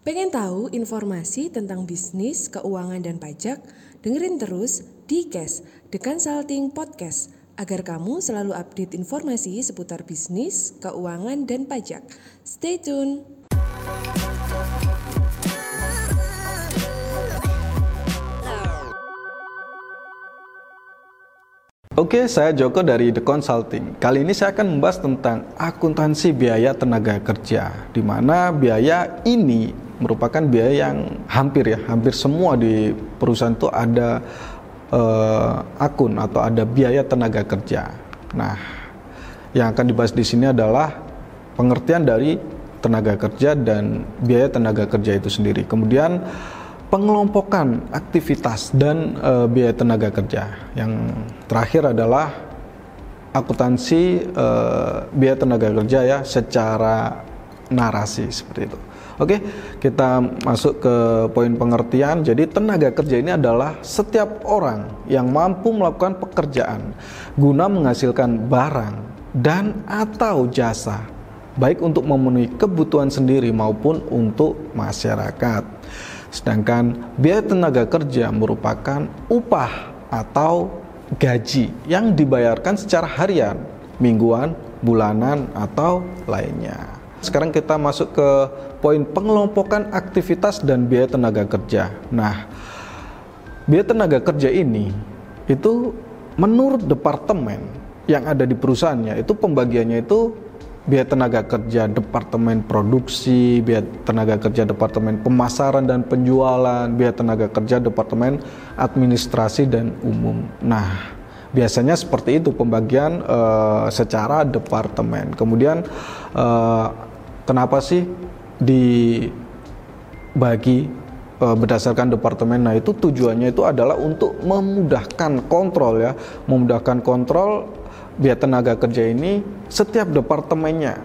Pengen tahu informasi tentang bisnis, keuangan, dan pajak? Dengerin terus di Cash, The Consulting Podcast, agar kamu selalu update informasi seputar bisnis, keuangan, dan pajak. Stay tune! Oke, saya Joko dari The Consulting. Kali ini saya akan membahas tentang akuntansi biaya tenaga kerja, di mana biaya ini merupakan biaya yang hampir ya, hampir semua di perusahaan itu ada uh, akun atau ada biaya tenaga kerja. Nah, yang akan dibahas di sini adalah pengertian dari tenaga kerja dan biaya tenaga kerja itu sendiri. Kemudian pengelompokan aktivitas dan e, biaya tenaga kerja. Yang terakhir adalah akuntansi e, biaya tenaga kerja ya secara narasi seperti itu. Oke, kita masuk ke poin pengertian. Jadi tenaga kerja ini adalah setiap orang yang mampu melakukan pekerjaan guna menghasilkan barang dan atau jasa baik untuk memenuhi kebutuhan sendiri maupun untuk masyarakat. Sedangkan biaya tenaga kerja merupakan upah atau gaji yang dibayarkan secara harian, mingguan, bulanan, atau lainnya. Sekarang kita masuk ke poin pengelompokan aktivitas dan biaya tenaga kerja. Nah, biaya tenaga kerja ini itu menurut departemen yang ada di perusahaannya itu pembagiannya itu biaya tenaga kerja departemen produksi, biaya tenaga kerja departemen pemasaran dan penjualan, biaya tenaga kerja departemen administrasi dan umum. Nah, biasanya seperti itu pembagian uh, secara departemen. Kemudian uh, kenapa sih dibagi uh, berdasarkan departemen? Nah, itu tujuannya itu adalah untuk memudahkan kontrol ya, memudahkan kontrol biaya tenaga kerja ini setiap departemennya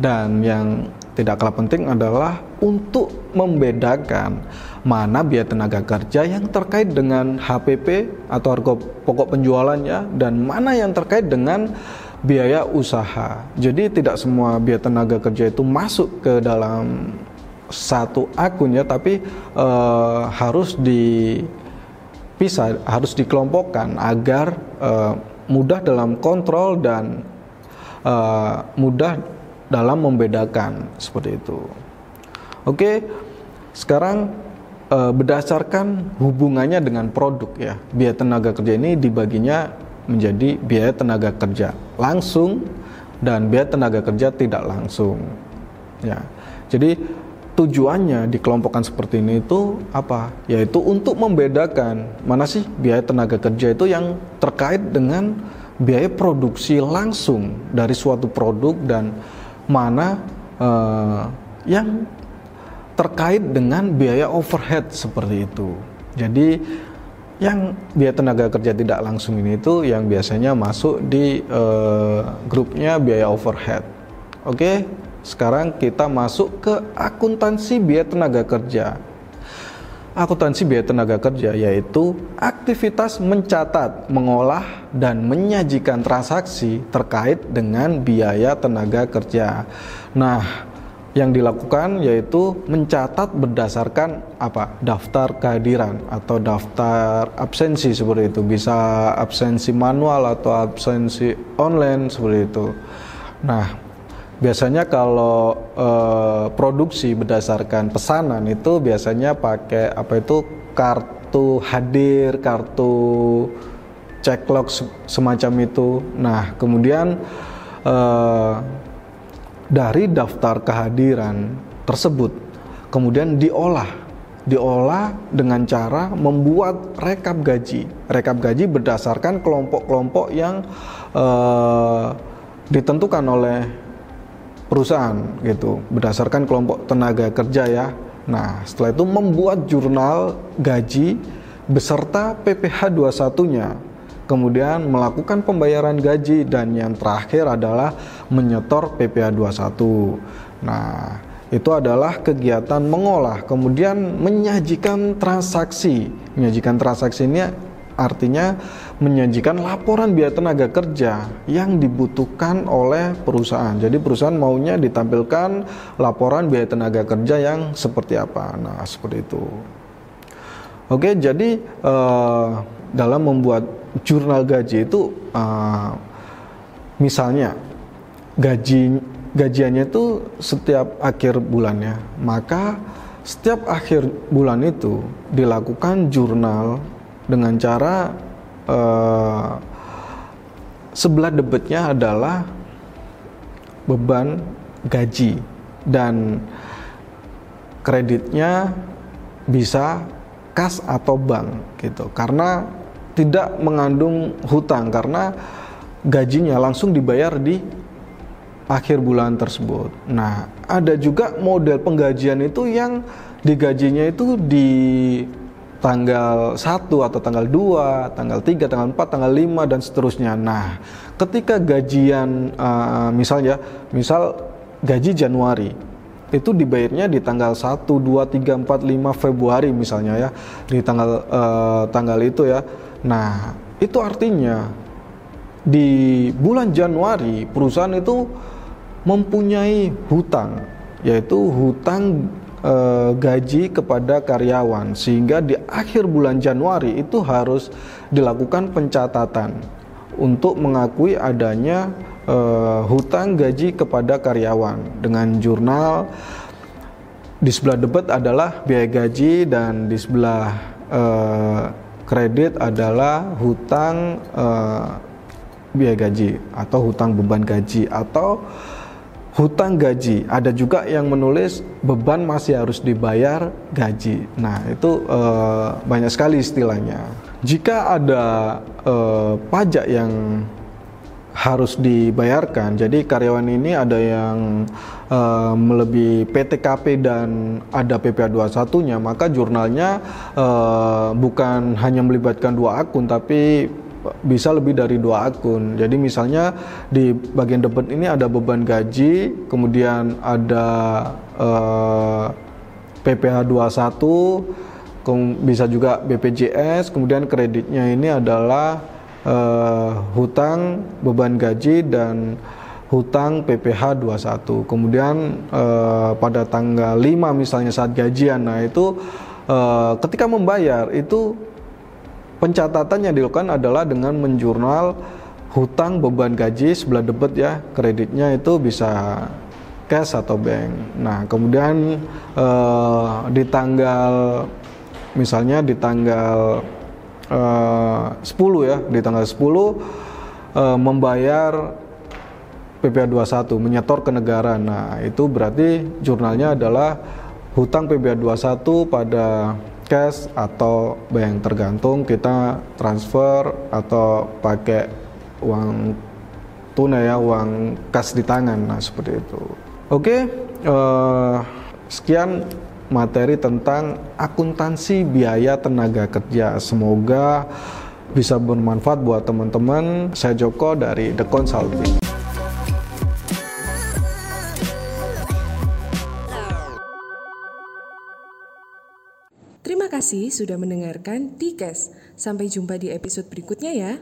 dan yang tidak kalah penting adalah untuk membedakan mana biaya tenaga kerja yang terkait dengan HPP atau harga pokok penjualannya dan mana yang terkait dengan biaya usaha. Jadi tidak semua biaya tenaga kerja itu masuk ke dalam satu akun ya, tapi uh, harus dipisah, harus dikelompokkan agar uh, mudah dalam kontrol dan uh, mudah dalam membedakan seperti itu. Oke, sekarang uh, berdasarkan hubungannya dengan produk ya, biaya tenaga kerja ini dibaginya menjadi biaya tenaga kerja langsung dan biaya tenaga kerja tidak langsung. Ya, jadi tujuannya dikelompokkan seperti ini itu apa? Yaitu untuk membedakan mana sih biaya tenaga kerja itu yang terkait dengan biaya produksi langsung dari suatu produk dan mana uh, yang terkait dengan biaya overhead seperti itu. Jadi yang biaya tenaga kerja tidak langsung ini itu yang biasanya masuk di uh, grupnya biaya overhead. Oke, sekarang kita masuk ke akuntansi biaya tenaga kerja. Akuntansi biaya tenaga kerja yaitu aktivitas mencatat, mengolah, dan menyajikan transaksi terkait dengan biaya tenaga kerja. Nah, yang dilakukan yaitu mencatat berdasarkan apa daftar kehadiran atau daftar absensi seperti itu bisa absensi manual atau absensi online seperti itu. Nah, Biasanya kalau uh, produksi berdasarkan pesanan itu biasanya pakai apa itu kartu hadir, kartu checklog semacam itu. Nah, kemudian uh, dari daftar kehadiran tersebut kemudian diolah diolah dengan cara membuat rekap gaji. Rekap gaji berdasarkan kelompok-kelompok yang uh, ditentukan oleh perusahaan gitu berdasarkan kelompok tenaga kerja ya. Nah, setelah itu membuat jurnal gaji beserta PPh 21-nya. Kemudian melakukan pembayaran gaji dan yang terakhir adalah menyetor PPh 21. Nah, itu adalah kegiatan mengolah, kemudian menyajikan transaksi. Menyajikan transaksi ini artinya menyajikan laporan biaya tenaga kerja yang dibutuhkan oleh perusahaan. Jadi perusahaan maunya ditampilkan laporan biaya tenaga kerja yang seperti apa. Nah, seperti itu. Oke, jadi uh, dalam membuat jurnal gaji itu uh, misalnya gaji gajiannya itu setiap akhir bulannya, maka setiap akhir bulan itu dilakukan jurnal dengan cara uh, sebelah debetnya adalah beban gaji dan kreditnya bisa kas atau bank gitu. Karena tidak mengandung hutang karena gajinya langsung dibayar di akhir bulan tersebut. Nah, ada juga model penggajian itu yang digajinya itu di tanggal 1 atau tanggal 2, tanggal 3, tanggal 4, tanggal 5 dan seterusnya. Nah, ketika gajian uh, misalnya misal gaji Januari itu dibayarnya di tanggal 1, 2, 3, 4, 5 Februari misalnya ya, di tanggal uh, tanggal itu ya. Nah, itu artinya di bulan Januari perusahaan itu mempunyai hutang yaitu hutang e, gaji kepada karyawan sehingga di akhir bulan Januari itu harus dilakukan pencatatan untuk mengakui adanya e, hutang gaji kepada karyawan dengan jurnal. Di sebelah debit adalah biaya gaji dan di sebelah e, kredit adalah hutang e, biaya gaji atau hutang beban gaji atau hutang gaji. Ada juga yang menulis beban masih harus dibayar gaji. Nah, itu uh, banyak sekali istilahnya. Jika ada uh, pajak yang harus dibayarkan. Jadi karyawan ini ada yang uh, melebihi PTKP dan ada PPA 21-nya, maka jurnalnya uh, bukan hanya melibatkan dua akun tapi bisa lebih dari dua akun. Jadi misalnya di bagian depan ini ada beban gaji, kemudian ada uh, PPh 21, bisa juga BPJS, kemudian kreditnya ini adalah uh, hutang beban gaji dan hutang PPh 21. Kemudian uh, pada tanggal 5 misalnya saat gajian, nah itu uh, ketika membayar itu Pencatatan yang dilakukan adalah dengan menjurnal hutang beban gaji sebelah debit ya kreditnya itu bisa cash atau bank. Nah kemudian eh, di tanggal misalnya di tanggal eh, 10 ya di tanggal 10 eh, membayar PPA 21 menyetor ke negara. Nah itu berarti jurnalnya adalah hutang PPA 21 pada cash atau bank. Tergantung kita transfer atau pakai uang tunai ya uang kas di tangan. Nah seperti itu. Oke uh, sekian materi tentang akuntansi biaya tenaga kerja semoga bisa bermanfaat buat teman-teman saya Joko dari The Consulting Terima kasih sudah mendengarkan Tikes. Sampai jumpa di episode berikutnya ya.